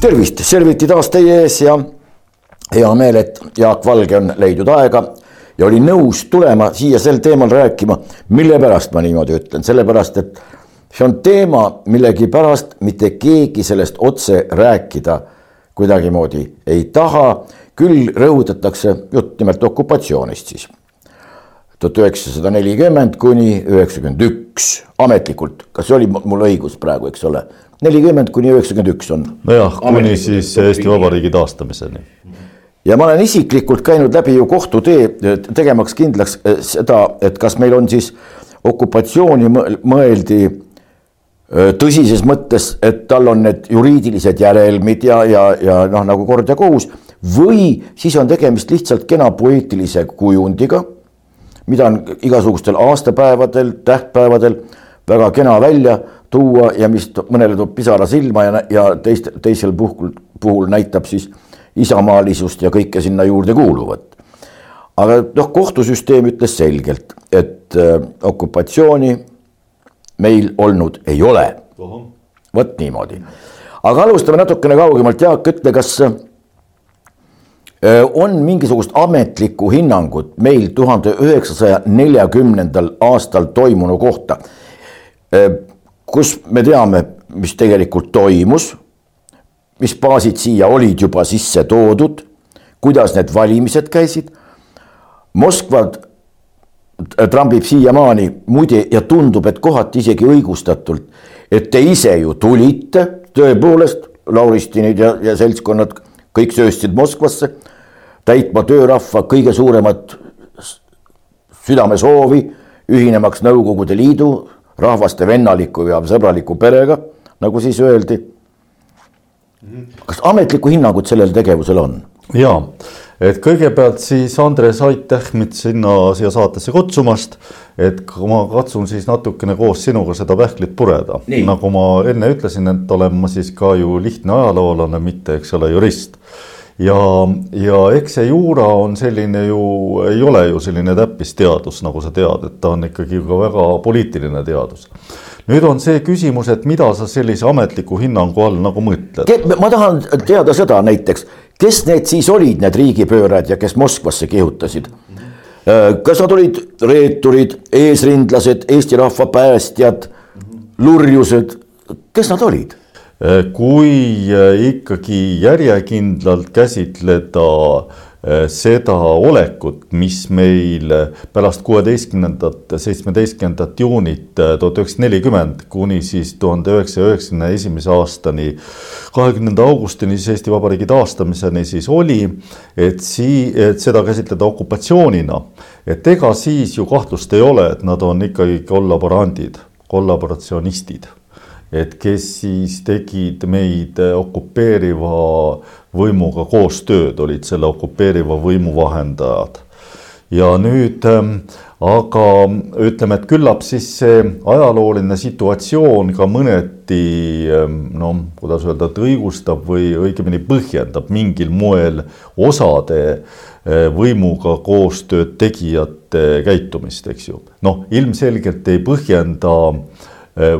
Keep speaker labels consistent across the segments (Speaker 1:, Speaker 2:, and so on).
Speaker 1: tervist, Serviti taas teie ees ja hea meel, et Jaak Valge on leidnud aega ja oli nõus tulema siia sel teemal rääkima. mille pärast ma niimoodi ütlen, sellepärast et see on teema, millegipärast mitte keegi sellest otse rääkida kuidagimoodi ei taha. küll rõhutatakse jutt nimelt okupatsioonist siis. tuhat üheksasada nelikümmend kuni üheksakümmend üks ametlikult, kas oli mul õigus praegu, eks ole nelikümmend kuni üheksakümmend üks on.
Speaker 2: nojah, kuni siis Eesti Vabariigi taastamiseni.
Speaker 1: ja ma olen isiklikult käinud läbi ju kohtutee, tegemaks kindlaks eh, seda, et kas meil on siis okupatsiooni mõeldi eh, tõsises mõttes, et tal on need juriidilised järelmid ja, ja, ja noh, nagu kord ja kohus. või siis on tegemist lihtsalt kena poeetilise kujundiga, mida on igasugustel aastapäevadel, tähtpäevadel väga kena välja tuua ja mis mõnele toob pisara silma ja, ja teist, teisel puhul, puhul näitab siis isamaalisust ja kõike sinna juurde kuuluvat. aga noh, kohtusüsteem ütles selgelt, et äh, okupatsiooni meil olnud ei ole. vot niimoodi, aga alustame natukene kaugemalt, Jaak, ütle, kas äh, on mingisugust ametlikku hinnangut meil tuhande üheksasaja neljakümnendal aastal toimunu kohta äh, kus me teame, mis tegelikult toimus, mis baasid siia olid juba sisse toodud, kuidas need valimised käisid. Moskva trambib siiamaani muide ja tundub, et kohati isegi õigustatult, et te ise ju tulite tõepoolest, Lauristinid ja, ja seltskonnad kõik sööstsid Moskvasse täitma töörahva kõige suuremat südamesoovi, ühinemaks Nõukogude Liidu rahvaste vennaliku ja sõbraliku perega, nagu siis öeldi. kas ametlikku hinnangut sellele tegevusele on?
Speaker 2: ja, et kõigepealt siis Andres, aitäh mind sinna siia saatesse kutsumast. et ma katsun siis natukene koos sinuga seda pähklit pureda, nagu ma enne ütlesin, et olen ma siis ka ju lihtne ajaloolane, mitte, eks ole, jurist ja, ja eks see juura on selline ju, ei ole ju selline täppisteadus, nagu sa tead, et ta on ikkagi ka väga poliitiline teadus. nüüd on see küsimus, et mida sa sellise ametliku hinnangu all nagu mõtled?
Speaker 1: ma tahan teada seda näiteks, kes need siis olid, need riigipöörajad ja kes Moskvasse kihutasid? kas nad olid reeturid, eesrindlased, Eesti rahva päästjad, lurjused, kes nad olid?
Speaker 2: Äh, kui äh, ikkagi järjekindlalt käsitleda äh, seda olekut, mis meil pärast kuueteistkümnendat, seitsmeteistkümnendat juunit tuhat üheksasada nelikümmend kuni siis tuhande üheksasaja üheksakümne esimese aastani, kahekümnenda augustini siis Eesti Vabariigi taastamiseni siis oli, et sii-, et seda käsitleda okupatsioonina, et ega siis ju kahtlust ei ole, et nad on ikkagi kollaborandid, kollaboratsionistid et kes siis tegid meid okupeeriva võimuga koostööd, olid selle okupeeriva võimu vahendajad. ja nüüd ähm, aga ütleme, et küllap siis see ajalooline situatsioon ka mõneti ähm, noh, kuidas öelda, et õigustab või õigemini põhjendab mingil moel osade äh, võimuga koostööd tegijate käitumist, eks ju. noh, ilmselgelt ei põhjenda äh,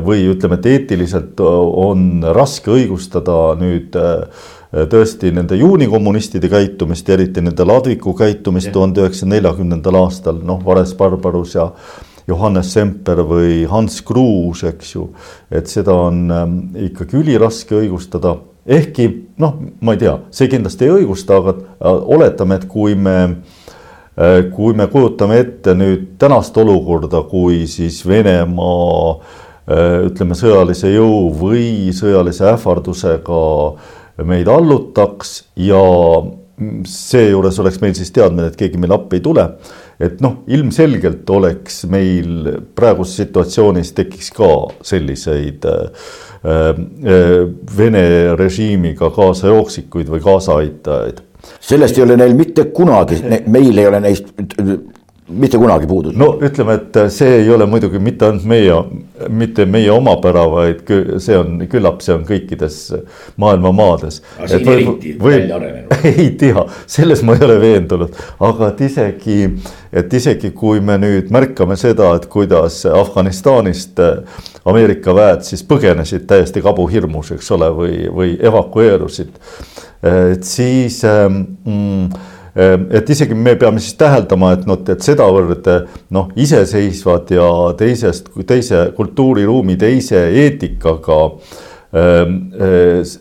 Speaker 2: või ütleme, et eetiliselt äh, on raske õigustada nüüd äh, tõesti nende juunikommunistide käitumist, eriti nende Ladviku käitumist tuhande üheksasaja neljakümnendal aastal, noh, Vares Barbarus ja Johannes Semper või Hans Kruus, eks ju. et seda on ähm, ikkagi üliraske õigustada, ehkki noh, ma ei tea, see kindlasti ei õigusta, aga oletame, et kui me kui me kujutame ette nüüd tänast olukorda, kui siis Venemaa Äh, ütleme, sõjalise jõu või sõjalise ähvardusega meid allutaks ja seejuures oleks meil siis teadmine, et keegi meile appi ei tule. et noh, ilmselgelt oleks meil praeguses situatsioonis tekiks ka selliseid äh, äh, Vene režiimiga kaasajooksikuid või kaasaaitajaid.
Speaker 1: sellest ei ole neil mitte kunagi, meil ei ole neist mitte kunagi puudunud.
Speaker 2: no ütleme, et see ei ole muidugi mitte ainult meie, mitte meie omapära, vaid see on küllap, see on kõikides maailma maades. ei tea, selles ma ei ole veendunud, aga et isegi, et isegi kui me nüüd märkame seda, et kuidas Afganistanist Ameerika väed siis põgenesid täiesti kabuhirmus, eks ole, või, või evakueerusid, et siis mm, Ehm, et isegi me peame siis täheldama, et noh, et sedavõrd noh, iseseisvad ja teisest, teise kultuuriruumi, teise eetikaga ehm, eh,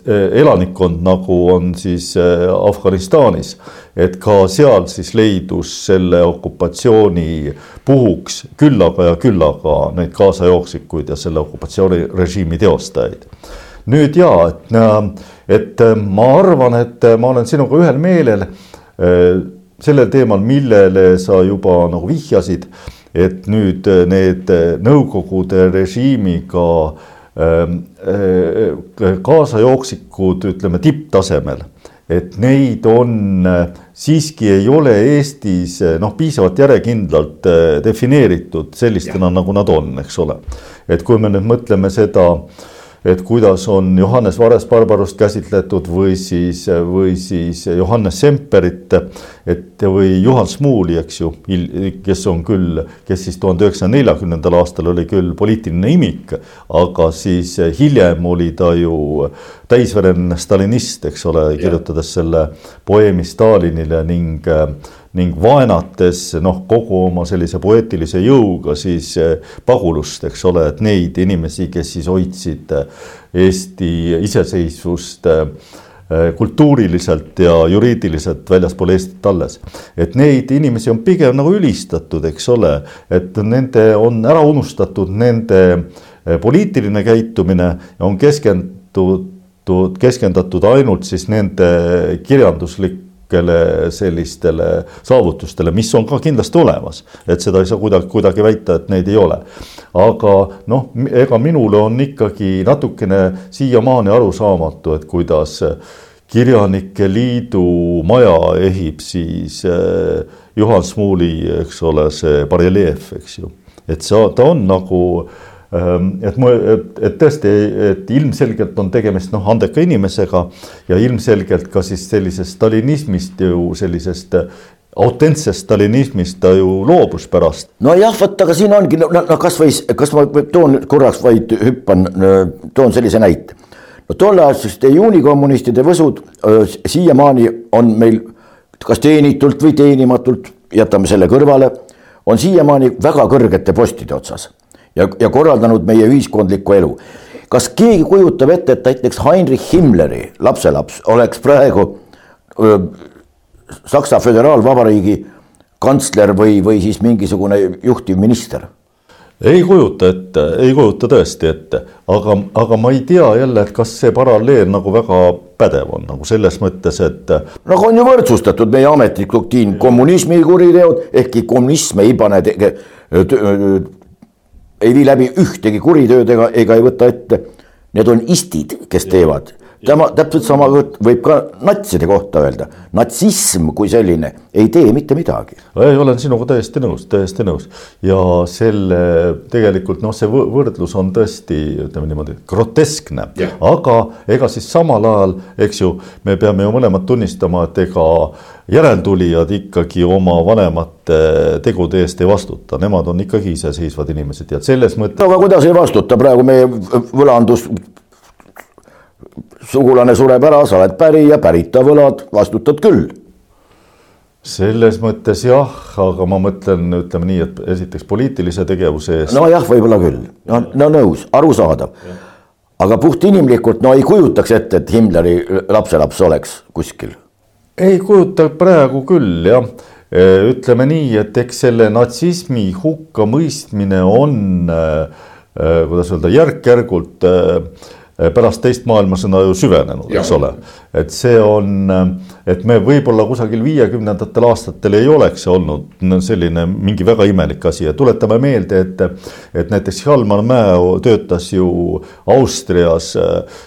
Speaker 2: elanikkond, nagu on siis eh, Afganistanis, et ka seal siis leidus selle okupatsiooni puhuks küllaga ja küllaga neid kaasajooksikuid ja selle okupatsioonirežiimi teostajaid. nüüd ja, et, et ma arvan, et ma olen sinuga ühel meelel sellel teemal, millele sa juba nagu vihjasid, et nüüd äh, need äh, Nõukogude režiimiga ähm, kaasajooksikud, ütleme tipptasemel, et neid on, siiski ei ole Eestis noh, piisavalt järjekindlalt defineeritud sellistena, nagu nad on, eks ole. et kui me nüüd mõtleme seda äh, et kuidas on Johannes Vares-Barbarust käsitletud või siis, või siis Johannes Semperit, et või Juhan Smuuli, eks ju, kes on küll, kes siis tuhande üheksasaja neljakümnendal aastal oli küll poliitiline imik, aga siis hiljem oli ta ju täisverine stalinist, eks ole, kirjutades selle poeemi Stalinile ning ning vaenates noh, kogu oma sellise poeetilise jõuga siis eh, pagulust, eks ole, et neid inimesi, kes siis hoidsid eh, Eesti iseseisvust eh, kultuuriliselt ja juriidiliselt väljaspool Eestit alles. et neid inimesi on pigem nagu ülistatud, eks ole, et nende on ära unustatud nende poliitiline käitumine on keskendutud, keskendatud ainult siis nende kirjanduslik kõikele sellistele saavutustele, mis on ka kindlasti olemas, et seda ei saa kuidagi, kuidagi väita, et neid ei ole. aga noh, ega minule on ikkagi natukene siiamaani arusaamatu, et kuidas kirjanike liidu maja ehib siis eh, Juhan Smuuli, eks ole, see bareljeef, eks ju, et see, ta on nagu Ehm, et mu, et, et tõesti, et ilmselgelt on tegemist noh, andeka inimesega ja ilmselgelt ka siis sellisest stalinismist ju sellisest autentsest stalinismist ta ju loobus pärast.
Speaker 1: nojah, vot aga siin ongi, no, no kasvõi, kas ma toon korraks vaid hüppan, toon sellise näite. no tolleaegseste juunikommunistide võsud siiamaani on meil kas teenitult või teenimatult, jätame selle kõrvale, on siiamaani väga kõrgete postide otsas ja, ja korraldanud meie ühiskondlikku elu. kas keegi kujutab ette, et näiteks Heinrich Himmleri lapselaps oleks praegu öö, Saksa Föderaalvabariigi kantsler või, või siis mingisugune juhtivminister?
Speaker 2: ei kujuta ette, ei kujuta tõesti ette, aga, aga ma ei tea jälle, et kas see paralleel nagu väga pädev on nagu selles mõttes, et.
Speaker 1: no on ju võrdsustatud meie ametlik doktriin, kommunismi kuriteod, ehkki kommunism ei pane ei vii läbi ühtegi kuritööd ega, ega ei võta ette. Need on istid, kes teevad tema täpselt sama võib ka natside kohta öelda, natsism kui selline ei tee mitte midagi.
Speaker 2: ei, olen sinuga täiesti nõus, täiesti nõus. Ja selle tegelikult noh, see võrdlus on tõesti ütleme niimoodi groteskne, aga ega siis samal ajal, eks ju, me peame ju mõlemad tunnistama, et ega järeltulijad ikkagi oma vanemate tegude eest ei vastuta, nemad on ikkagi iseseisvad inimesed ja selles mõttes.
Speaker 1: aga kuidas ei vastuta, praegu meie võlandus sugulane sureb ära, sa oled pärija, pärita võlad, vastutad küll.
Speaker 2: selles mõttes jah, aga ma mõtlen, ütleme nii, et esiteks poliitilise tegevuse eest.
Speaker 1: nojah, võib-olla küll, no, no nõus, arusaadav. aga puhtinimlikult no ei kujutaks ette, et Himmleri lapselaps oleks kuskil.
Speaker 2: ei kujuta praegu küll jah e, ütleme nii, et eks selle natsismi hukkamõistmine on äh, kuidas öelda, järk-järgult äh, pärast teist maailmasõda ju süvenenud, eks ole. et see on, et me võib-olla kusagil viiekümnendatel aastatel ei oleks olnud selline mingi väga imelik asi ja tuletame meelde, et. et näiteks Hjalmar Mäe töötas ju Austrias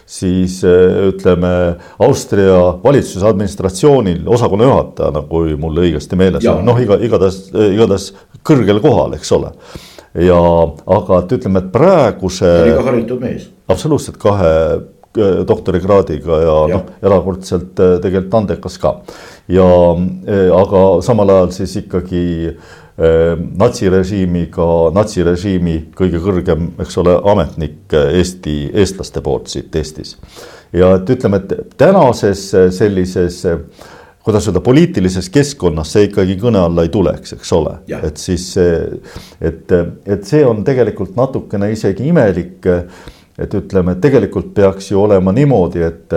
Speaker 2: siis ütleme Austria valitsuse administratsioonil osakonna juhatajana, kui mul õigesti meeles on, noh iga, igatahes, igatahes kõrgel kohal, eks ole. ja, aga et ütleme, et praeguse.
Speaker 1: ta oli ka haritud mees.
Speaker 2: Absoluutselt kahe äh, doktorikraadiga ja, ja. noh, erakordselt äh, tegelikult andekas ka. ja aga samal ajal siis ikkagi natsirežiimiga, natsirežiimi kõige kõrgem, eks ole, ametnik Eesti, eestlaste poolt siit Eestis. ja et ütleme, et tänases sellises äh, kuidas öelda, poliitilises keskkonnas see ikkagi kõne alla ei tuleks, eks ole, et siis see, et, et see on tegelikult natukene isegi imelik. Et ütleme, et tegelikult peaks ju olema niimoodi, et,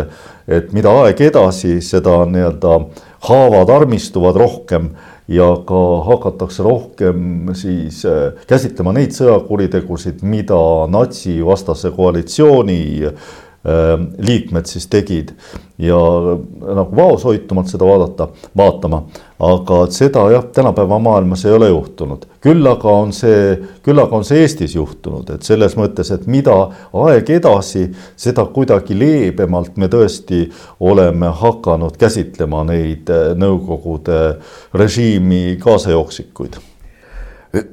Speaker 2: et mida aeg edasi, seda nii-öelda haavad armistuvad rohkem ja ka hakatakse rohkem siis käsitlema neid sõjakuritegusid, mida natsivastase koalitsiooni liikmed siis tegid. Ja nagu vaoshoitumalt seda vaadata, vaatama. aga seda jah, tänapäeva maailmas ei ole juhtunud, küll aga on see, küll aga on see Eestis juhtunud, et selles mõttes, et mida aeg edasi, seda kuidagi leebemalt me tõesti oleme hakanud käsitlema neid äh, Nõukogude režiimi kaasajooksikuid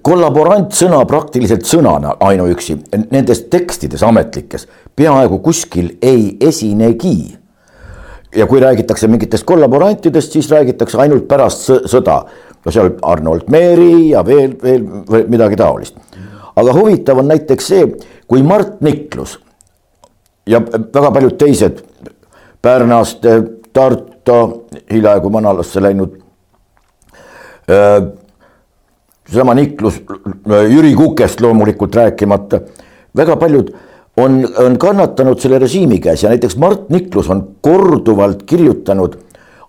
Speaker 1: kollaborant sõna praktiliselt sõnana ainuüksi nendes tekstides ametlikes peaaegu kuskil ei esinegi. ja kui räägitakse mingitest kollaborantidest, siis räägitakse ainult pärast sõda. no seal Arnold Meeri ja veel, veel midagi taolist. aga huvitav on näiteks see, kui Mart Niklus ja väga paljud teised Pärnast, Tartu, hiljaaegu Manalasse läinud seesama Niklus, Jüri Kukest loomulikult rääkimata, väga paljud on, on kannatanud selle režiimi käes ja näiteks Mart Niklus on korduvalt kirjutanud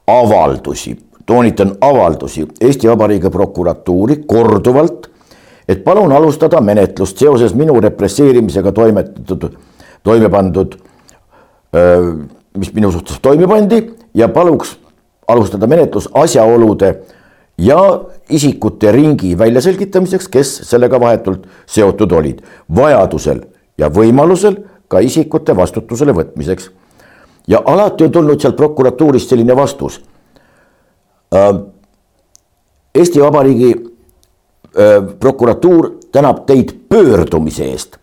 Speaker 1: avaldusi, toonitan avaldusi Eesti Vabariigi prokuratuuri korduvalt, et palun alustada menetlust seoses minu represseerimisega toimetatud, toime pandud, mis minu suhtes toime pandi ja paluks alustada menetlus asjaolude ja isikute ringi väljaselgitamiseks, kes sellega vahetult seotud olid, vajadusel ja võimalusel ka isikute vastutusele võtmiseks. ja alati on tulnud sealt prokuratuurist selline vastus. Äh, Eesti Vabariigi äh, prokuratuur tänab teid pöördumise eest.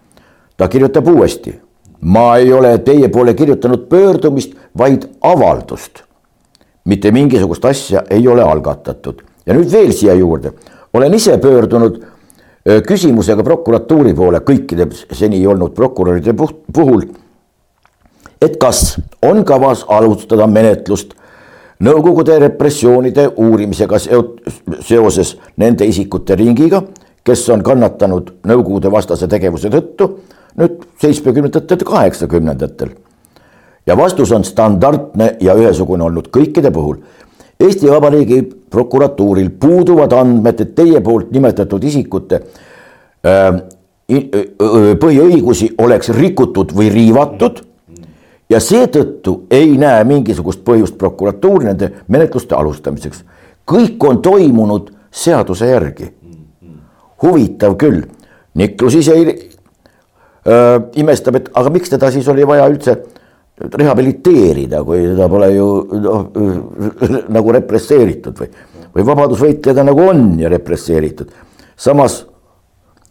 Speaker 1: ta kirjutab uuesti, ma ei ole teie poole kirjutanud pöördumist, vaid avaldust. mitte mingisugust asja ei ole algatatud ja nüüd veel siia juurde, olen ise pöördunud küsimusega prokuratuuri poole kõikide seni olnud prokuröride puhul. et kas on kavas alustada menetlust Nõukogude repressioonide uurimisega seoses nende isikute ringiga, kes on kannatanud Nõukogude vastase tegevuse tõttu nüüd seitsmekümnendatel, kaheksakümnendatel. ja vastus on standardne ja ühesugune olnud kõikide puhul Eesti Vabariigi prokuratuuril puuduvad andmed, et teie poolt nimetatud isikute äh, põhiõigusi oleks rikutud või riivatud. ja seetõttu ei näe mingisugust põhjust prokuratuuri nende menetluste alustamiseks. kõik on toimunud seaduse järgi. huvitav küll, Niklus ise äh, imestab, et aga miks teda siis oli vaja üldse rehabiliteerida, kui teda pole ju noh nagu represseeritud või, või vabadusvõitlejad nagu on ja represseeritud. samas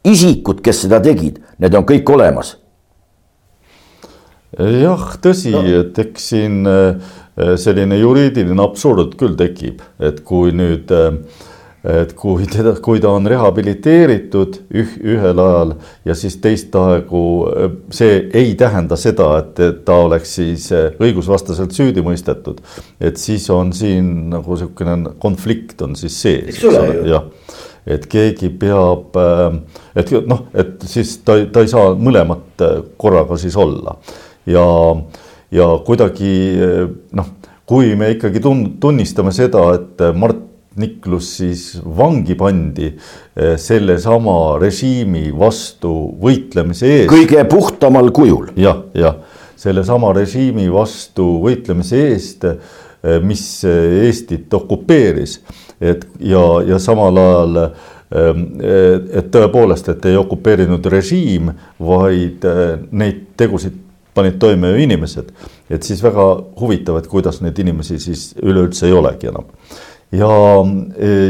Speaker 1: isikud, kes seda tegid, need on kõik olemas.
Speaker 2: jah, tõsi no., et eks siin äh, selline juriidiline absurd küll tekib, et kui nüüd äh, et kui teda, kui ta on rehabiliteeritud üh, ühel ajal ja siis teist aegu, see ei tähenda seda, et ta oleks siis õigusvastaselt süüdi mõistetud. et siis on siin nagu niisugune konflikt on siis sees. jah, et keegi peab, et noh, et siis ta, ta ei saa mõlemat korraga siis olla ja, ja kuidagi noh, kui me ikkagi tun-, tunnistame seda, et Mart Niklus siis vangi pandi eh, sellesama režiimi vastu võitlemise eest.
Speaker 1: kõige puhtamal kujul
Speaker 2: ja,. jah, jah, sellesama režiimi vastu võitlemise eest, eh, mis Eestit okupeeris. et ja, ja samal ajal et tõepoolest, et ei okupeerinud režiim, vaid eh, neid tegusid panid toime ju inimesed. et siis väga huvitav, et kuidas neid inimesi siis üleüldse ei olegi enam ja,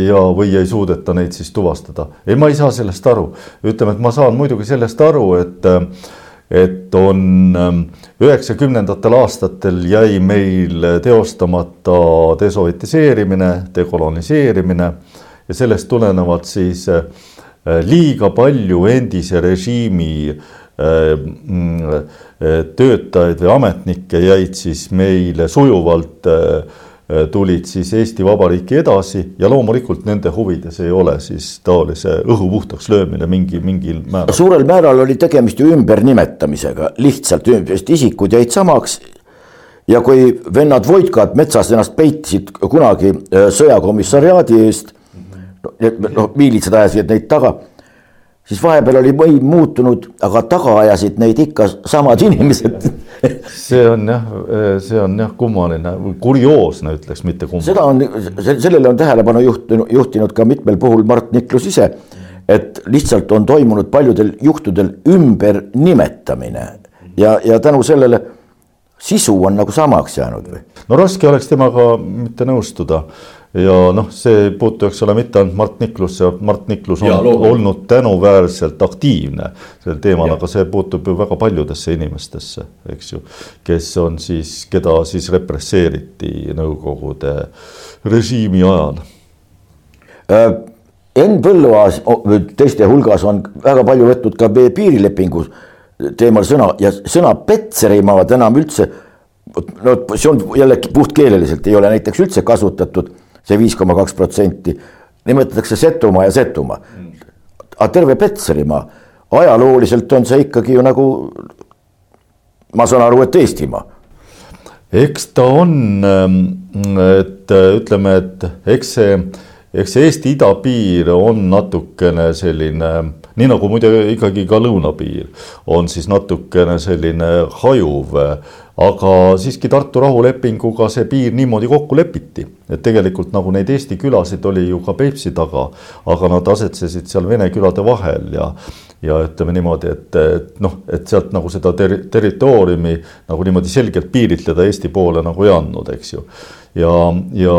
Speaker 2: ja, või ei suudeta neid siis tuvastada. ei, ma ei saa sellest aru, ütleme, et ma saan muidugi sellest aru, et et on üheksakümnendatel aastatel jäi meil teostamata desovetiseerimine, dekoloniseerimine ja sellest tulenevalt siis liiga palju endise režiimi mm, töötajaid või ametnikke jäid siis meile sujuvalt äh, Äh, tulid siis Eesti Vabariiki edasi ja loomulikult nende huvides ei ole siis taolise õhu puhtaks löömine mingi, mingil määral.
Speaker 1: suurel määral oli tegemist ju ümbernimetamisega, lihtsalt sest isikud jäid samaks. ja kui vennad Voitkad metsas ennast peitsid kunagi äh, sõjakomissariaadi eest, noh miilitsad ajasid neid taga siis vahepeal oli võim muutunud, aga taga ajasid neid ikka samad inimesed
Speaker 2: see on jah, see on jah kummaline, kurioosne ütleks, mitte kummaline.
Speaker 1: seda on, sellele on tähelepanu juhtinud, juhtinud ka mitmel puhul Mart Niklus ise, et lihtsalt on toimunud paljudel juhtudel ümbernimetamine ja, ja tänu sellele sisu on nagu samaks jäänud või?
Speaker 2: no raske oleks temaga mitte nõustuda ja noh, see ei puutu, eks ole, mitte ainult Mart Niklusse, Mart Niklus on ja, olnud tänuväärselt aktiivne sel teemal, aga see puutub ju väga paljudesse inimestesse, eks ju, kes on siis, keda siis represseeriti Nõukogude režiimi ajal.
Speaker 1: Äh,. Enn Põlluaas teiste hulgas on väga palju võtnud ka piirilepingu teemal sõna ja sõna Petserimaad enam üldse no see on jällegi puhtkeeleliselt ei ole näiteks üldse kasutatud see viis koma kaks protsenti, nimetatakse Setumaa ja Setumaa. aga terve Petserimaa, ajalooliselt on see ikkagi ju nagu, ma saan aru, et Eestimaa.
Speaker 2: eks ta on, ähm, et ütleme, et eks see, eks see Eesti idapiir on natukene selline nii nagu muide ikkagi ka lõunapiir on siis natukene selline hajuv aga siiski Tartu rahulepinguga see piir niimoodi kokku lepiti, et tegelikult nagu neid Eesti külasid oli ju ka Peipsi taga, aga nad asetsesid seal vene külade vahel ja ja ütleme niimoodi, et, et noh, et sealt nagu seda ter territooriumi nagu niimoodi selgelt piiritleda Eesti poole nagu ei andnud, eks ju ja, ja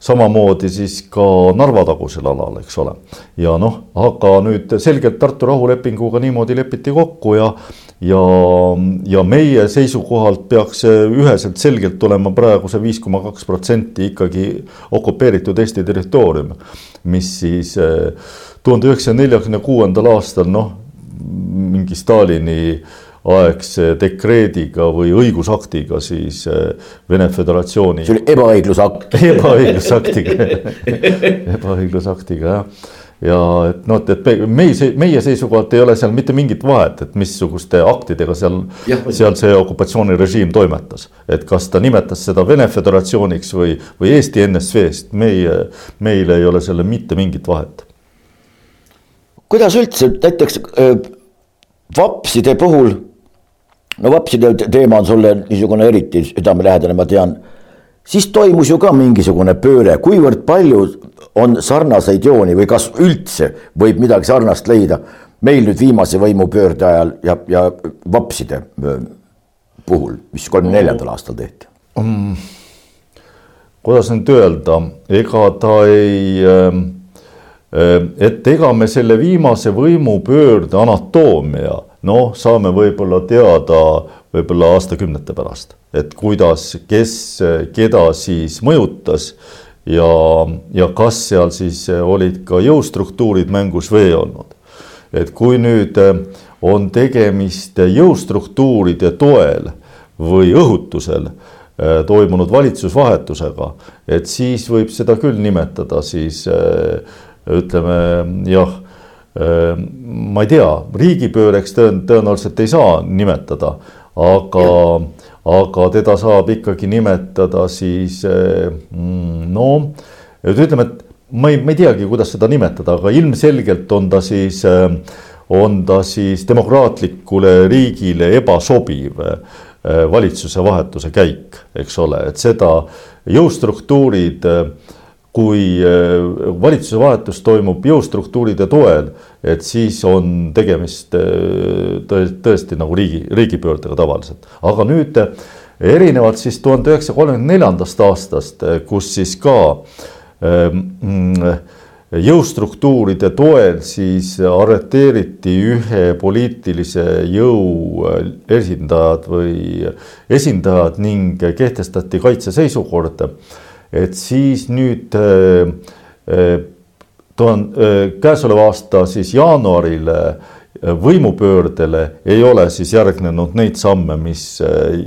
Speaker 2: samamoodi siis ka Narva-tagusel alal, eks ole. ja noh, aga nüüd selgelt Tartu rahulepinguga niimoodi lepiti kokku ja, ja, ja meie seisukohalt peaks üheselt selgelt olema praegu see viis koma kaks protsenti ikkagi okupeeritud Eesti territoorium, mis siis eh, tuhande üheksasaja neljakümne kuuendal aastal noh, mingi Stalini äh, aegse dekreediga või õigusaktiga siis eh, Vene Föderatsiooni.
Speaker 1: see oli ebaõiglusakt
Speaker 2: ebaõiglusaktiga ebaõiglusaktiga jah ja et noh, et meie, meie seisukohalt ei ole seal mitte mingit vahet, et missuguste aktidega seal, seal see okupatsioonirežiim toimetas. et kas ta nimetas seda Vene Föderatsiooniks või, või Eesti NSV-st, meie, meil ei ole selle mitte mingit vahet.
Speaker 1: kuidas üldse näiteks vapside puhul no vapside teema on sulle niisugune eriti südamelähedane, ma tean. siis toimus ju ka mingisugune pööre, kuivõrd palju on sarnaseid jooni või kas üldse võib midagi sarnast leida meil nüüd viimase võimupöörde ajal ja, ja vapside puhul, mis kolmekümne neljandal aastal tehti mm,?
Speaker 2: kuidas nüüd öelda, ega ta ei äh, et ega me selle viimase võimupöörde anatoomia noh, saame võib-olla teada võib-olla aastakümnete pärast, et kuidas, kes, keda siis mõjutas ja, ja kas seal siis olid ka jõustruktuurid mängus või ei olnud. et kui nüüd on tegemist jõustruktuuride toel või õhutusel eh, toimunud valitsusvahetusega, et siis võib seda küll nimetada siis eh, ütleme jah ma ei tea, riigipööreks tõen-, tõenäoliselt ei saa nimetada, aga, aga teda saab ikkagi nimetada siis mm, no, et ütleme, et ma ei, ma ei teagi, kuidas seda nimetada, aga ilmselgelt on ta siis, on ta siis demokraatlikule riigile ebasobiv valitsuse vahetuse käik, eks ole, et seda jõustruktuurid kui valitsuse vahetus toimub jõustruktuuride toel, et siis on tegemist äh, tõesti nagu riigi, riigipöördega tavaliselt. aga nüüd äh, erinevalt siis tuhande üheksasaja kolmekümne neljandast aastast, kus siis ka mm, jõustruktuuride toel siis arreteeriti ühe poliitilise jõu esindajad või esindajad ning kehtestati kaitseseisukord. et siis nüüd tuhande, käesoleva aasta siis jaanuarile võimupöördele ei ole siis järgnenud neid samme, mis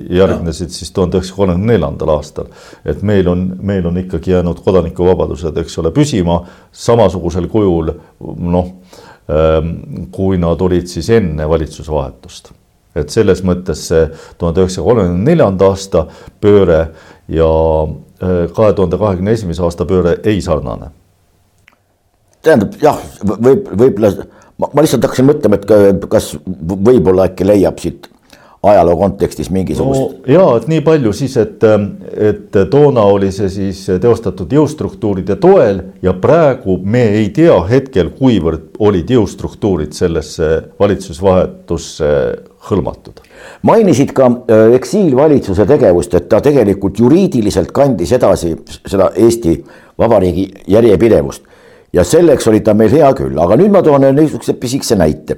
Speaker 2: järgnesid siis tuhande üheksasaja kolmekümne neljandal aastal. et meil on, meil on ikkagi jäänud kodanikuvabadused, eks ole, püsima samasugusel kujul, noh, kui nad olid siis enne valitsuse vahetust. et selles mõttes see tuhande üheksasaja kolmekümne neljanda aasta pööre ja kahe tuhande kahekümne esimese aasta pööre ei sarnane
Speaker 1: tähendab jah, võib, võib-olla ma, ma lihtsalt hakkasin mõtlema, et kas võib-olla äkki leiab siit ajaloo kontekstis mingisugust
Speaker 2: no,. ja, et nii palju siis, et, et toona oli see siis teostatud jõustruktuuride toel ja praegu me ei tea hetkel, kuivõrd olid jõustruktuurid sellesse valitsusvahetusse hõlmatud.
Speaker 1: mainisid ka äh, eksiilvalitsuse tegevust, et ta tegelikult juriidiliselt kandis edasi seda Eesti Vabariigi järjepidevust ja selleks oli ta meil hea küll, aga nüüd ma toon niisuguse pisikese näite.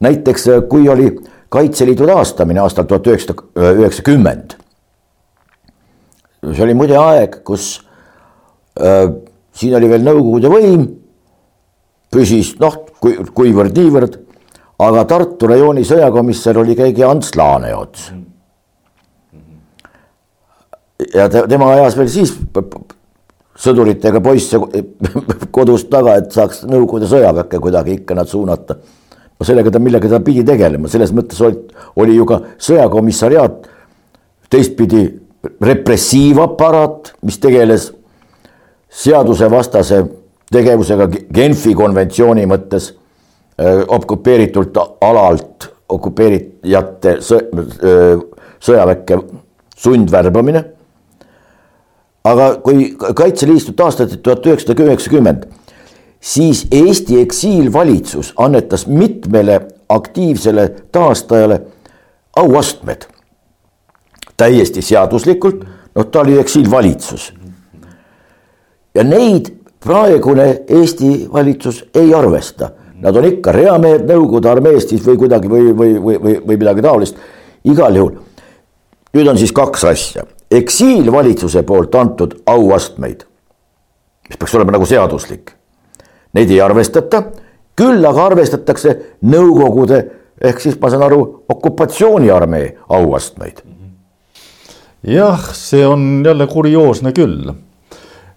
Speaker 1: näiteks kui oli Kaitseliidu taastamine aastal tuhat üheksasada üheksakümmend. see oli muide aeg, kus äh, siin oli veel Nõukogude võim, püsis noh, kui, kuivõrd-niivõrd, aga Tartu rajooni sõjakomissar oli keegi Ants Laaneots. ja te, tema ajas veel siis sõduritega poisse kodust taga, et saaks Nõukogude sõjaväkke kuidagi ikka nad suunata. no sellega ta, millega ta pidi tegelema, selles mõttes oli, oli ju ka sõjakomissariaat teistpidi repressiivaparaat, mis tegeles seadusevastase tegevusega Genfi konventsiooni mõttes okupeeritult alalt okupeerijate sõjaväkke sundvärbamine aga kui Kaitseliitu taastati tuhat üheksasada üheksakümmend, siis Eesti eksiilvalitsus annetas mitmele aktiivsele taastajale auastmed. täiesti seaduslikult, noh, ta oli eksiilvalitsus. ja neid praegune Eesti valitsus ei arvesta. Nad on ikka reamehed Nõukogude armeest siis või kuidagi või, või, või, või, või midagi taolist. igal juhul. nüüd on siis kaks asja eksiilvalitsuse poolt antud auastmeid, mis peaks olema nagu seaduslik, neid ei arvestata, küll aga arvestatakse Nõukogude ehk siis ma saan aru, okupatsiooniarmee auastmeid.
Speaker 2: jah, see on jälle kurioosne küll.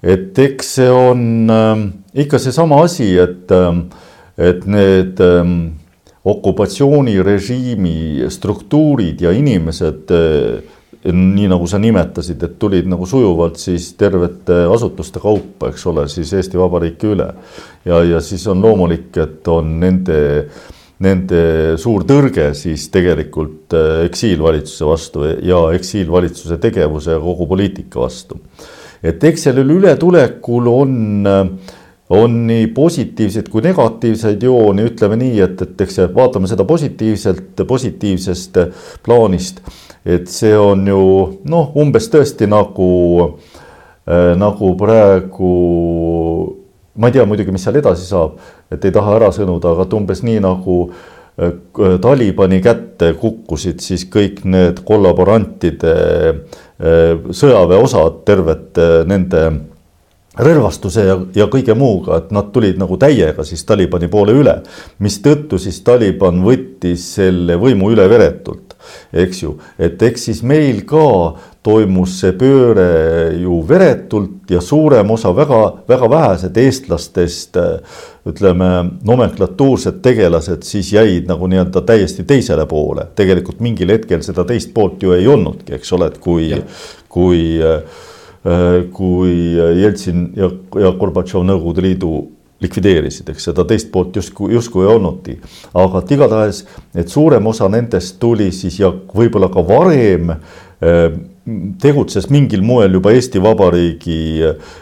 Speaker 2: et eks see on äh, ikka seesama asi, et äh,, et need äh, okupatsioonirežiimi struktuurid ja inimesed äh, nii nagu sa nimetasid, et tulid nagu sujuvalt siis tervete asutuste kaupa, eks ole, siis Eesti Vabariiki üle. ja, ja siis on loomulik, et on nende, nende suur tõrge siis tegelikult äh, eksiilvalitsuse vastu ja eksiilvalitsuse tegevuse ja kogu poliitika vastu. et eks sellel ületulekul on on nii positiivseid kui negatiivseid jooni, ütleme nii, et, et eks vaatame seda positiivselt, positiivsest plaanist. Et see on ju noh, umbes tõesti nagu äh,, nagu praegu, ma ei tea muidugi, mis seal edasi saab, et ei taha ära sõnuda, aga et umbes nii nagu äh, Talibani kätte kukkusid siis kõik need kollaborantide äh, sõjaväeosad, terved äh, nende relvastuse ja, ja kõige muuga, et nad tulid nagu täiega siis Talibani poole üle, mistõttu siis Taliban võttis selle võimu üle veretult eks ju, et eks siis meil ka toimus see pööre ju veretult ja suurem osa väga-väga vähesed eestlastest ütleme, nomenklatuursed tegelased siis jäid nagu nii-öelda täiesti teisele poole. tegelikult mingil hetkel seda teist poolt ju ei olnudki, eks ole, et kui, kui kui Jeltsin ja, ja Gorbatšov Nõukogude Liidu likvideerisid, eks seda teist poolt justkui, justkui ei olnudki. aga et igatahes, et suurem osa nendest tuli siis ja võib-olla ka varem äh, tegutses mingil moel juba Eesti Vabariigi äh,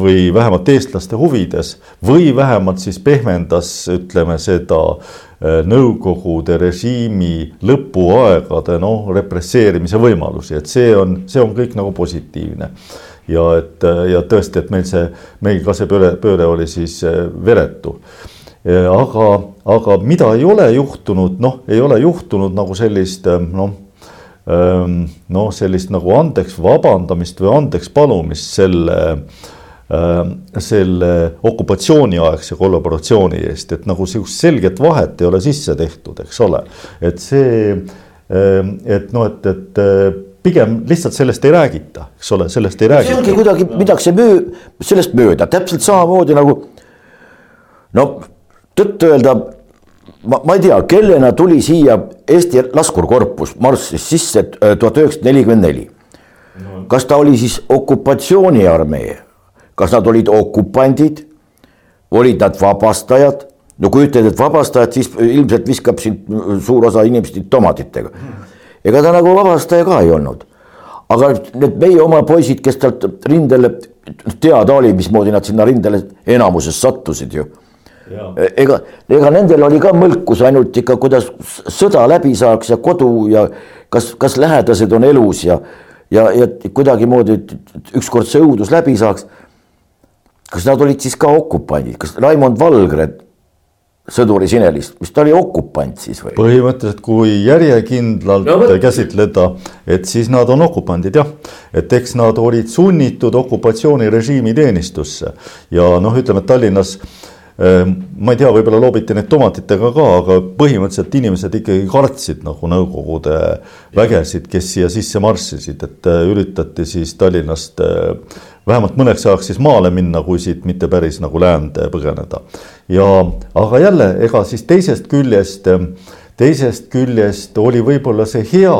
Speaker 2: või vähemalt eestlaste huvides või vähemalt siis pehmendas, ütleme seda äh, Nõukogude režiimi lõpuaegade noh, represseerimise võimalusi, et see on, see on kõik nagu positiivne. Ja et ja tõesti, et meil see, meil ka see pööre, pööre oli siis veretu. Aga, aga mida ei ole juhtunud, noh, ei ole juhtunud nagu sellist noh, noh, sellist nagu andeks vabandamist või andeks palumist selle selle okupatsiooniaegse kollaboratsiooni eest, et nagu sihukest selget vahet ei ole sisse tehtud, eks ole. et see, et noh, et, et pigem lihtsalt sellest ei räägita, eks ole, sellest ei räägita.
Speaker 1: see ongi kuidagi, minnakse möö-, sellest mööda, täpselt samamoodi nagu no tõtt-öelda ma, ma ei tea, kellena tuli siia Eesti laskurkorpus, marssis sisse äh, tuhat üheksasada nelikümmend neli. kas ta oli siis okupatsiooniarmee, kas nad olid okupandid, olid nad vabastajad? no kui ütled, et vabastajad, siis ilmselt viskab sind suur osa inimesi tomatitega. ega ta nagu vabastaja ka ei olnud. aga need meie oma poisid, kes sealt rindele, teada oli, mismoodi nad sinna rindele enamuses sattusid ju ega, ega nendel oli ka mõlkus ainult ikka, kuidas sõda läbi saaks ja kodu ja kas, kas lähedased on elus ja, ja, ja kuidagimoodi ükskord see õudus läbi saaks. Kas nad olid siis ka okupandid, kas Raimond Valgre, sõduri Sinelist, mis ta oli okupant siis või?
Speaker 2: põhimõtteliselt, kui järjekindlalt no, käsitleda, et siis nad on okupandid jah, et eks nad olid sunnitud okupatsioonirežiimi teenistusse. Ja noh, ütleme, Tallinnas Ehm, ma ei tea, võib-olla loobiti neid tomatitega ka, aga põhimõtteliselt inimesed ikkagi kartsid nagu Nõukogude vägesid, kes siia sisse marssisid, et äh, üritati siis Tallinnast äh, vähemalt mõneks ajaks siis maale minna, kui siit mitte päris nagu läände põgeneda. ja, aga jälle, ega siis teisest küljest, teisest küljest oli võib-olla see hea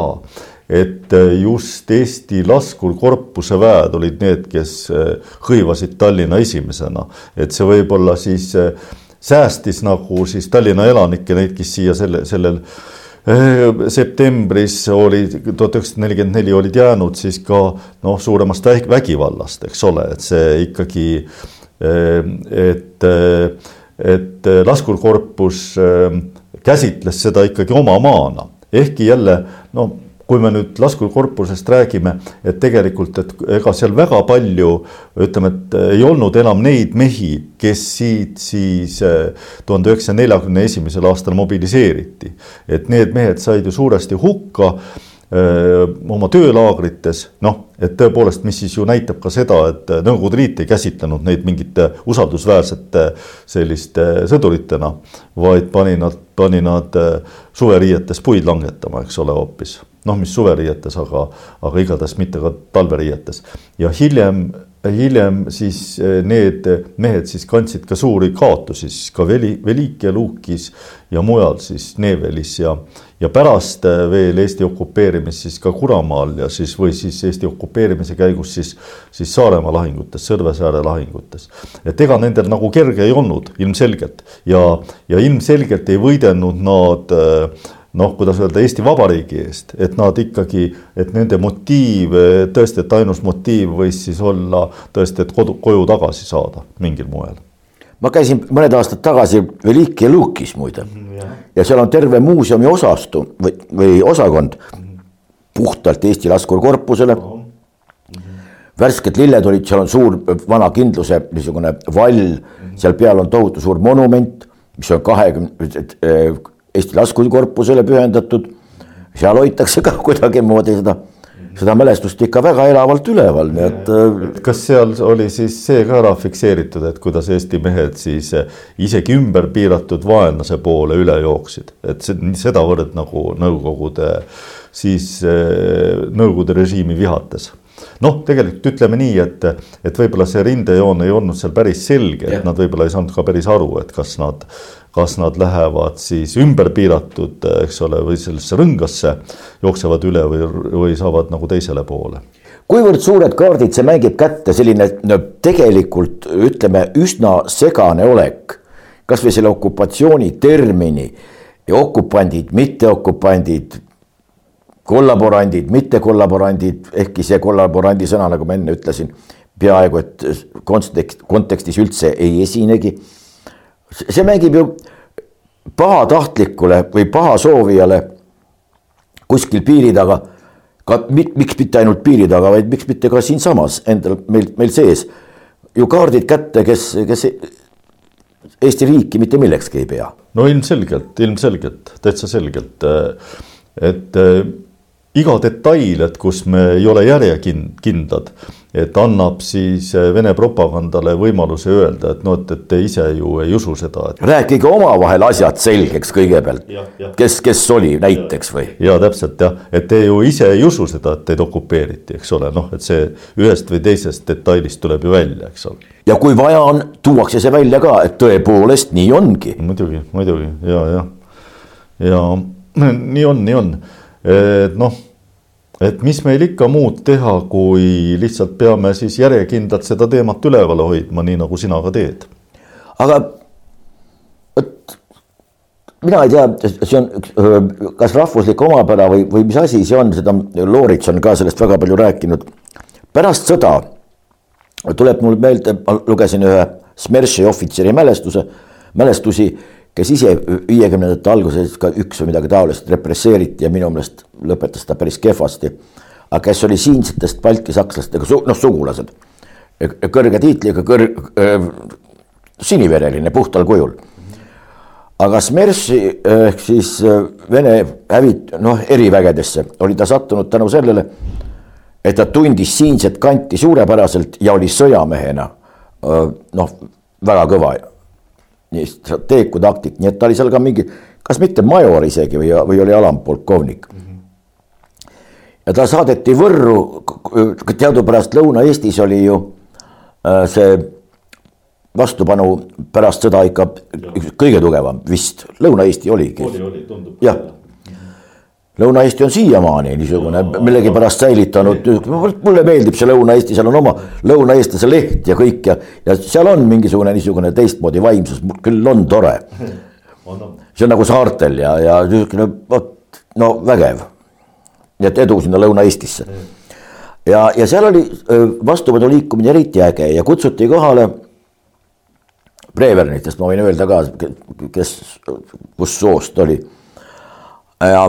Speaker 2: et just Eesti laskurkorpuse väed olid need, kes äh, hõivasid Tallinna esimesena, et see võib-olla siis äh, säästis nagu siis Tallinna elanikke, neid, kes siia selle, sellel septembris oli, tuhat üheksasada nelikümmend neli olid jäänud siis ka noh, suuremast vägivallast, eks ole, et see ikkagi, et, et laskurkorpus käsitles seda ikkagi oma maana, ehkki jälle no kui me nüüd laskurkorpusest räägime, et tegelikult, et ega seal väga palju ütleme, et ei olnud enam neid mehi, kes siit siis eh, tuhande üheksasaja neljakümne esimesel aastal mobiliseeriti. et need mehed said ju suuresti hukka öö, eh, oma töölaagrites, noh, et tõepoolest, mis siis ju näitab ka seda, et Nõukogude Liit ei käsitlenud neid mingite usaldusväärsete selliste sõduritena, vaid pani nad, pani nad eh, suveriietes puid langetama, eks ole, hoopis noh, mis suveriietes, aga, aga igatahes mitte ka talveriietes. ja hiljem, hiljem siis eh, need mehed siis kandsid ka suuri kaotusi, siis ka Veli, Velike Luukis ja mujal siis Neevelis ja, ja pärast eh, veel Eesti okupeerimist siis ka Kuramaal ja siis või siis Eesti okupeerimise käigus siis, siis Saaremaa lahingutes, Sõrvesaare lahingutes. et ega nendel nagu kerge ei olnud ilmselgelt ja, ja ilmselgelt ei võidelnud nad äh, noh, kuidas öelda, Eesti Vabariigi eest, et nad ikkagi, et nende motiiv tõesti, et ainus motiiv võis siis olla tõesti, et kodu, koju tagasi saada mingil moel.
Speaker 1: ma käisin mõned aastad tagasi Velike Lukis muide. Ja. ja seal on terve muuseumi osastu või, või osakond puhtalt Eesti laskurkorpusele. No värsked lilled olid, seal on suur vana kindluse niisugune vall, seal peal on tohutu suur monument, mis on kahekümne Eesti laskurkorpusele pühendatud. seal hoitakse ka kuidagimoodi seda, seda mälestust ikka väga elavalt üleval, nii et. Äh,
Speaker 2: kas seal oli siis see ka ära fikseeritud, et kuidas Eesti mehed siis äh, isegi ümber piiratud vaenlase poole üle jooksid, et sedavõrd nagu Nõukogude siis äh, Nõukogude režiimi vihates noh, tegelikult ütleme nii, et, et võib-olla see rindejoon ei olnud seal päris selge, et nad võib-olla ei saanud ka päris aru, et kas nad, kas nad lähevad siis ümber piiratud, eks ole, või sellesse rõngasse jooksevad üle või, või saavad nagu teisele poole.
Speaker 1: Kuivõrd suured kaardid see mängib kätte, selline no tegelikult ütleme üsna segane olek, kasvõi selle okupatsiooni termini ja okupandid, mitteokupandid, kollaborandid, mittekollaborandid, ehkki see kollaborandi sõna, nagu ma enne ütlesin, peaaegu et kontekst, kontekstis üldse ei esinegi. see mängib ju pahatahtlikule või pahasoovijale kuskil piiri taga ka miks mitte ainult piiri taga, vaid miks mitte ka siinsamas endal meil, meil sees ju kaardid kätte, kes, kes Eesti riiki mitte millekski ei pea.
Speaker 2: no ilmselgelt, ilmselgelt, täitsa selgelt, et iga detail, et kus me ei ole järjekindlad, et annab siis Vene propagandale võimaluse öelda, et noh, et, et te ise ju ei usu seda et....
Speaker 1: rääkige omavahel asjad selgeks kõigepealt, kes, kes oli näiteks või?
Speaker 2: ja täpselt jah, et te ju ise ei usu seda, et teid okupeeriti, eks ole, noh, et see ühest või teisest detailist tuleb ju välja, eks ole.
Speaker 1: ja kui vaja on, tuuakse see välja ka, et tõepoolest nii ongi.
Speaker 2: muidugi, muidugi. Ja, ja, ja nii on, nii on, et noh et mis meil ikka muud teha, kui lihtsalt peame siis järjekindlalt seda teemat üleval hoidma, nii nagu sina ka teed.
Speaker 1: aga vot mina ei tea, see on kas rahvuslik omapära või, või mis asi see on, seda Loorits on ka sellest väga palju rääkinud. pärast sõda tuleb mul meelde, ma lugesin ühe Smerši ohvitseri mälestuse, mälestusi kes ise viiekümnendate alguses ka üks või midagi taolist represseeriti ja minu meelest lõpetas ta päris kehvasti. aga kes oli siinsetest baltisakslastega, noh, sugulased, kõrge tiitliga, kõrg- äh,, sinivereline puhtal kujul. aga Smerši ehk siis Vene hävit-, noh, erivägedesse oli ta sattunud tänu sellele, et ta tundis siinset kanti suurepäraselt ja oli sõjamehena noh, väga kõva nii strateeg kui taktik, nii et ta oli seal ka mingi, kas mitte major isegi või, või oli alampolkovnik mm. -hmm. ja ta saadeti Võrru, teadupärast Lõuna-Eestis oli ju äh, see vastupanu pärast sõda ikka kõige tugevam vist, Lõuna-Eesti oligi.
Speaker 2: oli, oli, tundub.
Speaker 1: jah Lõuna-Eesti on siiamaani niisugune millegipärast säilitanud, mulle meeldib see Lõuna-Eesti, seal on oma lõunaeestlase leht ja kõik ja, ja seal on mingisugune niisugune teistmoodi vaimsus, küll on tore. see on nagu saartel ja, ja niisugune vot no vägev. nii et edu sinna Lõuna-Eestisse. ja, ja seal oli vastupanu liikumine eriti äge ja kutsuti kohale. Brevernitest ma võin öelda ka, kes, kus soost oli ja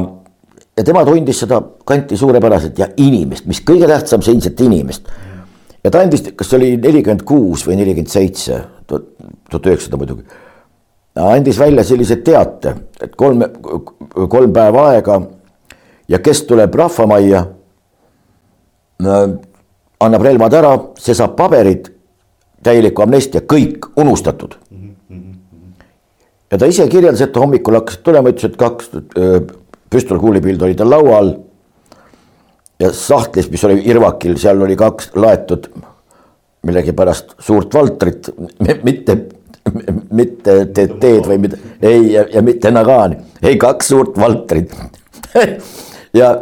Speaker 1: ja tema tundis seda kanti suurepäraselt ja inimest, mis kõige tähtsam, siinset inimest. ja ta andis, kas see oli nelikümmend kuus või nelikümmend seitse, tuhat üheksasada muidugi. andis välja sellise teate, et kolm, kolm päeva aega ja kes tuleb rahvamajja. annab relvad ära, see saab paberid, täieliku amnestia, kõik unustatud. ja ta ise kirjeldas, et hommikul hakkas tulema, ütles, et kaks püstolkuulipild oli tal laua all. ja sahtlis, mis oli irvakil, seal oli kaks laetud millegipärast suurt valtrit, mitte, mitte TT-d või mida, ei ja, ja mitte Nagani, ei kaks suurt valtrit ja,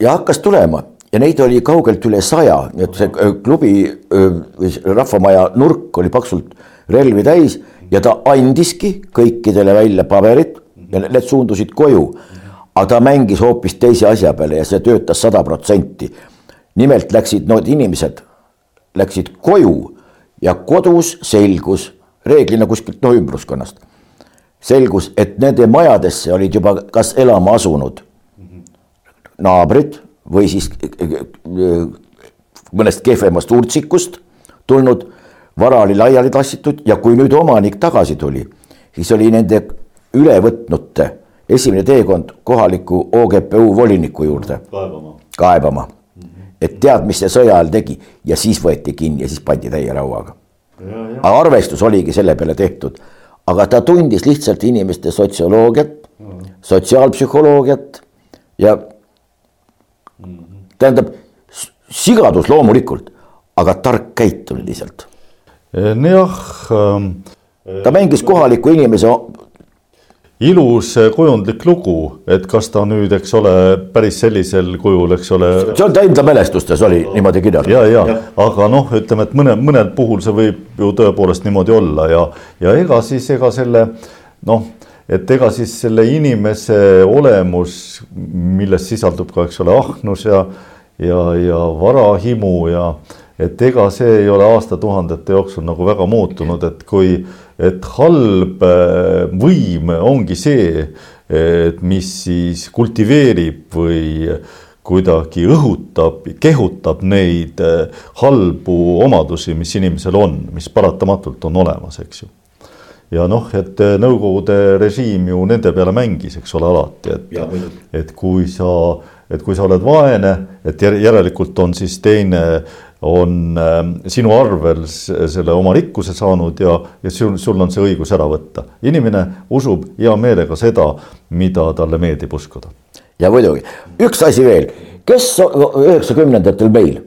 Speaker 1: ja hakkas tulema ja neid oli kaugelt üle saja, nii et see äh, klubi või äh, rahvamaja nurk oli paksult relvi täis ja ta andiski kõikidele välja paberid ja need suundusid koju. aga ta mängis hoopis teise asja peale ja see töötas sada protsenti. nimelt läksid need inimesed, läksid koju ja kodus selgus, reeglina kuskilt no ümbruskonnast, selgus, et nende majadesse olid juba kas elama asunud naabrid või siis mõnest kehvemast urtsikust tulnud, vara oli laiali tassitud ja kui nüüd omanik tagasi tuli, siis oli nende ülevõtnute esimene teekond kohaliku OGPU voliniku juurde.
Speaker 2: kaebama.
Speaker 1: kaebama mm, -hmm. et tead, mis see sõja ajal tegi ja siis võeti kinni ja siis pandi täie rauaga. aga arvestus oligi selle peale tehtud, aga ta tundis lihtsalt inimeste sotsioloogiat mm, -hmm. sotsiaalpsühholoogiat ja mm -hmm. tähendab sigadus loomulikult, aga tark käitumine lihtsalt.
Speaker 2: nojah ähm,.
Speaker 1: ta mängis kohaliku inimese
Speaker 2: ilus kujundlik lugu, et kas ta nüüd, eks ole, päris sellisel kujul, eks ole.
Speaker 1: see on ta enda mälestustes oli niimoodi kirjas.
Speaker 2: ja, ja, ja., aga noh, ütleme, et mõne, mõnel puhul see võib ju tõepoolest niimoodi olla ja, ja ega siis, ega selle noh, et ega siis selle inimese olemus, milles sisaldub ka, eks ole, ahnus ja, ja, ja varahimu ja et ega see ei ole aastatuhandete jooksul nagu väga muutunud, et kui et halb äh, võim ongi see, et mis siis kultiveerib või kuidagi õhutab, kehutab neid halbu omadusi, mis inimesel on, mis paratamatult on olemas, eks ju. Ja noh, et Nõukogude režiim ju nende peale mängis, eks ole, alati, et, et kui sa, et kui sa oled vaene, et järelikult on siis teine on äh, sinu arvel selle oma rikkuse saanud ja, ja sul, sul on see õigus ära võtta. inimene usub hea meelega seda, mida talle meeldib uskuda.
Speaker 1: ja muidugi, üks asi veel, kes üheksakümnendatel meil,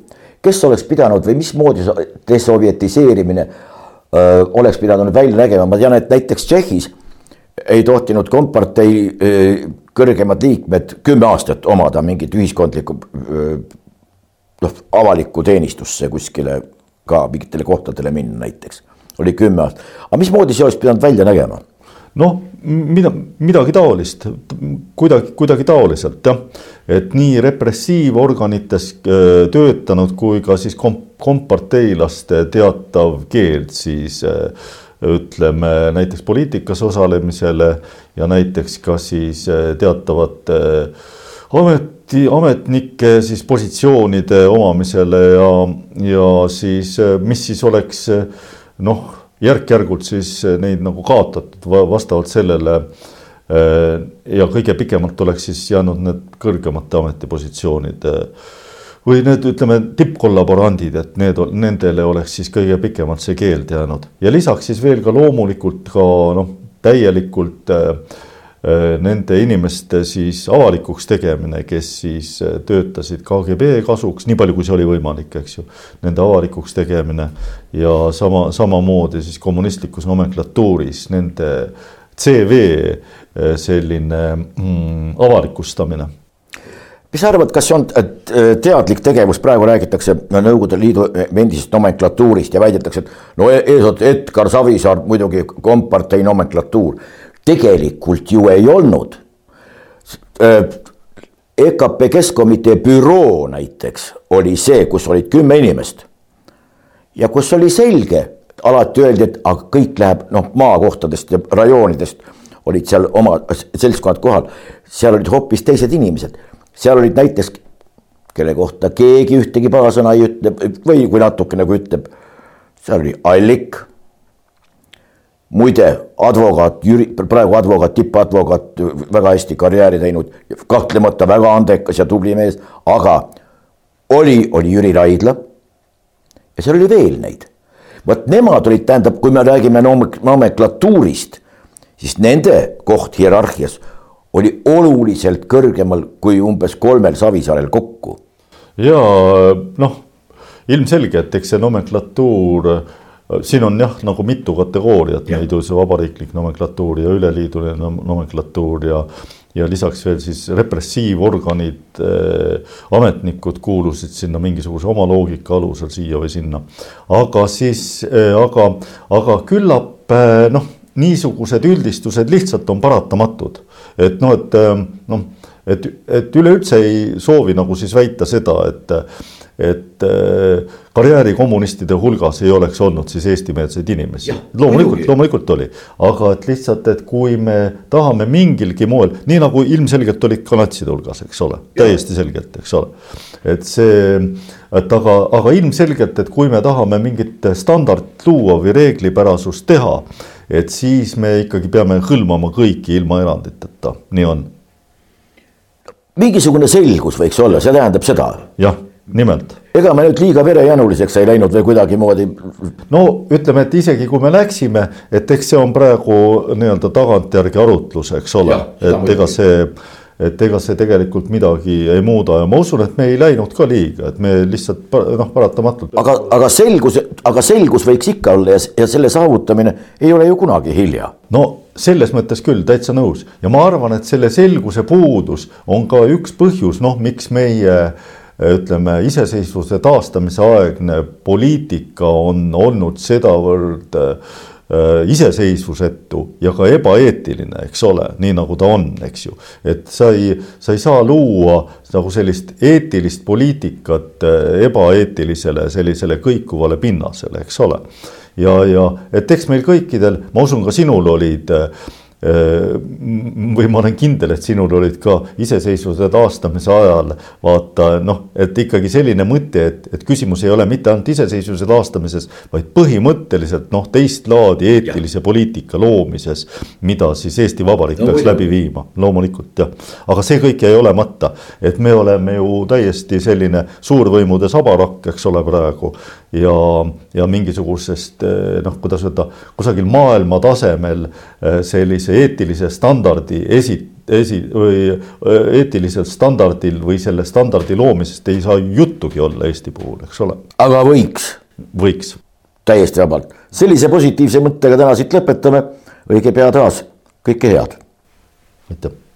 Speaker 1: kes oleks pidanud või mismoodi desovjetiseerimine öö, oleks pidanud välja nägema, ma tean, et näiteks Tšehhis ei tohtinud kompartei kõrgemad liikmed kümme aastat omada mingit ühiskondlikku noh, avalikku teenistusse kuskile ka mingitele kohtadele minna näiteks, oli kümme aastat. aga mismoodi see oleks pidanud välja nägema?
Speaker 2: noh, mida, midagi taolist, kuidagi, kuidagi taoliselt jah. et nii repressiivorganites äh, töötanud kui ka siis komp-, komparteilaste teatav keeld siis äh, ütleme näiteks poliitikas osalemisele ja näiteks ka siis äh, teatavate amet, ameti, ametnike siis positsioonide omamisele ja, ja siis mis siis oleks noh, järk-järgult siis neid nagu kaotatud vastavalt sellele. ja kõige pikemalt oleks siis jäänud need kõrgemate ametipositsioonid või need, ütleme, tippkollaborandid, et need, nendele oleks siis kõige pikemalt see keeld jäänud ja lisaks siis veel ka loomulikult ka noh, täielikult Äh, nende inimeste siis avalikuks tegemine, kes siis äh, töötasid KGB kasuks, nii palju, kui see oli võimalik, eks ju. Nende avalikuks tegemine ja sama, samamoodi siis kommunistlikus nomenklatuuris nende CV äh, selline mm, avalikustamine
Speaker 1: mis sa arvad, kas see on teadlik tegevus, praegu räägitakse Nõukogude Liidu endisest nomenklatuurist ja väidetakse, et no e-, eesotsas Edgar Savisaar muidugi kompartei nomenklatuur tegelikult ju ei olnud. EKP Keskkomitee büroo näiteks oli see, kus olid kümme inimest. ja kus oli selge, alati öeldi, et aga kõik läheb noh, maakohtadest ja rajoonidest olid seal oma seltskonnad kohal, seal olid hoopis teised inimesed, seal olid näiteks, kelle kohta keegi ühtegi paha sõna ei ütle või kui natuke nagu ütleb, seal oli Allik muide, advokaat Jüri, praegu advokaat, tippadvokaat, väga hästi karjääri teinud, kahtlemata väga andekas ja tubli mees, aga oli, oli Jüri Raidla. ja seal oli veel neid. vot nemad olid, tähendab, kui me räägime nomenklatuurist, siis nende koht hierarhias oli oluliselt kõrgemal kui umbes kolmel Savisaarel kokku.
Speaker 2: ja noh, ilmselge, et eks see nomenklatuur siin on jah, nagu mitu kategooriat see vabariiklik nomenklatuur ja üleliiduline nomenklatuur ja ja lisaks veel siis repressiivorganid äh,, ametnikud kuulusid sinna mingisuguse oma loogika alusel siia või sinna. aga siis äh,, aga, aga küllap äh, noh, niisugused üldistused lihtsalt on paratamatud. et noh, et noh, et, et üleüldse ei soovi nagu siis väita seda, et et äh, karjäärikommunistide hulgas ei oleks olnud siis eestimeelseid inimesi. loomulikult, loomulikult oli, aga et lihtsalt, et kui me tahame mingilgi moel, nii nagu ilmselgelt olid ka natside hulgas, eks ole, täiesti selgelt, eks ole. et see, et aga, aga ilmselgelt, et kui me tahame mingit standardit luua või reeglipärasust teha, et siis me ikkagi peame hõlmama kõiki ilma eranditeta, nii on
Speaker 1: mingisugune selgus võiks olla, see tähendab seda.
Speaker 2: jah nimelt.
Speaker 1: ega me nüüd liiga verejanuliseks ei läinud või kuidagimoodi.
Speaker 2: no ütleme, et isegi kui me läksime, et eks see on praegu nii-öelda tagantjärgi arutlus, eks ole, et ega see et ega see tegelikult midagi ei muuda ja ma usun, et me ei läinud ka liiga, et me lihtsalt noh, paratamatult.
Speaker 1: aga, aga selgus, aga selgus võiks ikka olla ja, ja selle saavutamine ei ole ju kunagi hilja.
Speaker 2: no selles mõttes küll täitsa nõus ja ma arvan, et selle selguse puudus on ka üks põhjus, noh, miks meie äh, ütleme, iseseisvuse taastamise aegne poliitika on olnud sedavõrd äh, iseseisvusetu ja ka ebaeetiline, eks ole, nii nagu ta on, eks ju. et sa ei, sa ei saa luua nagu sellist eetilist poliitikat äh, ebaeetilisele sellisele kõikuvale pinnasele, eks ole. ja, ja et eks meil kõikidel, ma usun, ka sinul olid äh, või ma olen kindel, et sinul olid ka iseseisvuse taastamise ajal vaata noh, et ikkagi selline mõte, et, et küsimus ei ole mitte ainult iseseisvuse taastamises, vaid põhimõtteliselt noh, teist laadi eetilise ja. poliitika loomises, mida siis Eesti Vabariik no, peaks või, läbi viima, loomulikult jah. aga see kõik jäi olemata, et me oleme ju täiesti selline suurvõimude sabarakk, eks ole, praegu ja, ja mingisugusest noh, kuidas öelda, kusagil maailma tasemel sellise sellise eetilise standardi esi-, esi- või eetilisel standardil või selle standardi loomisest ei saa juttugi olla Eesti puhul, eks ole.
Speaker 1: aga võiks.
Speaker 2: võiks.
Speaker 1: täiesti vabalt, sellise positiivse mõttega täna siit lõpetame, õige pea taas, kõike head.
Speaker 2: aitäh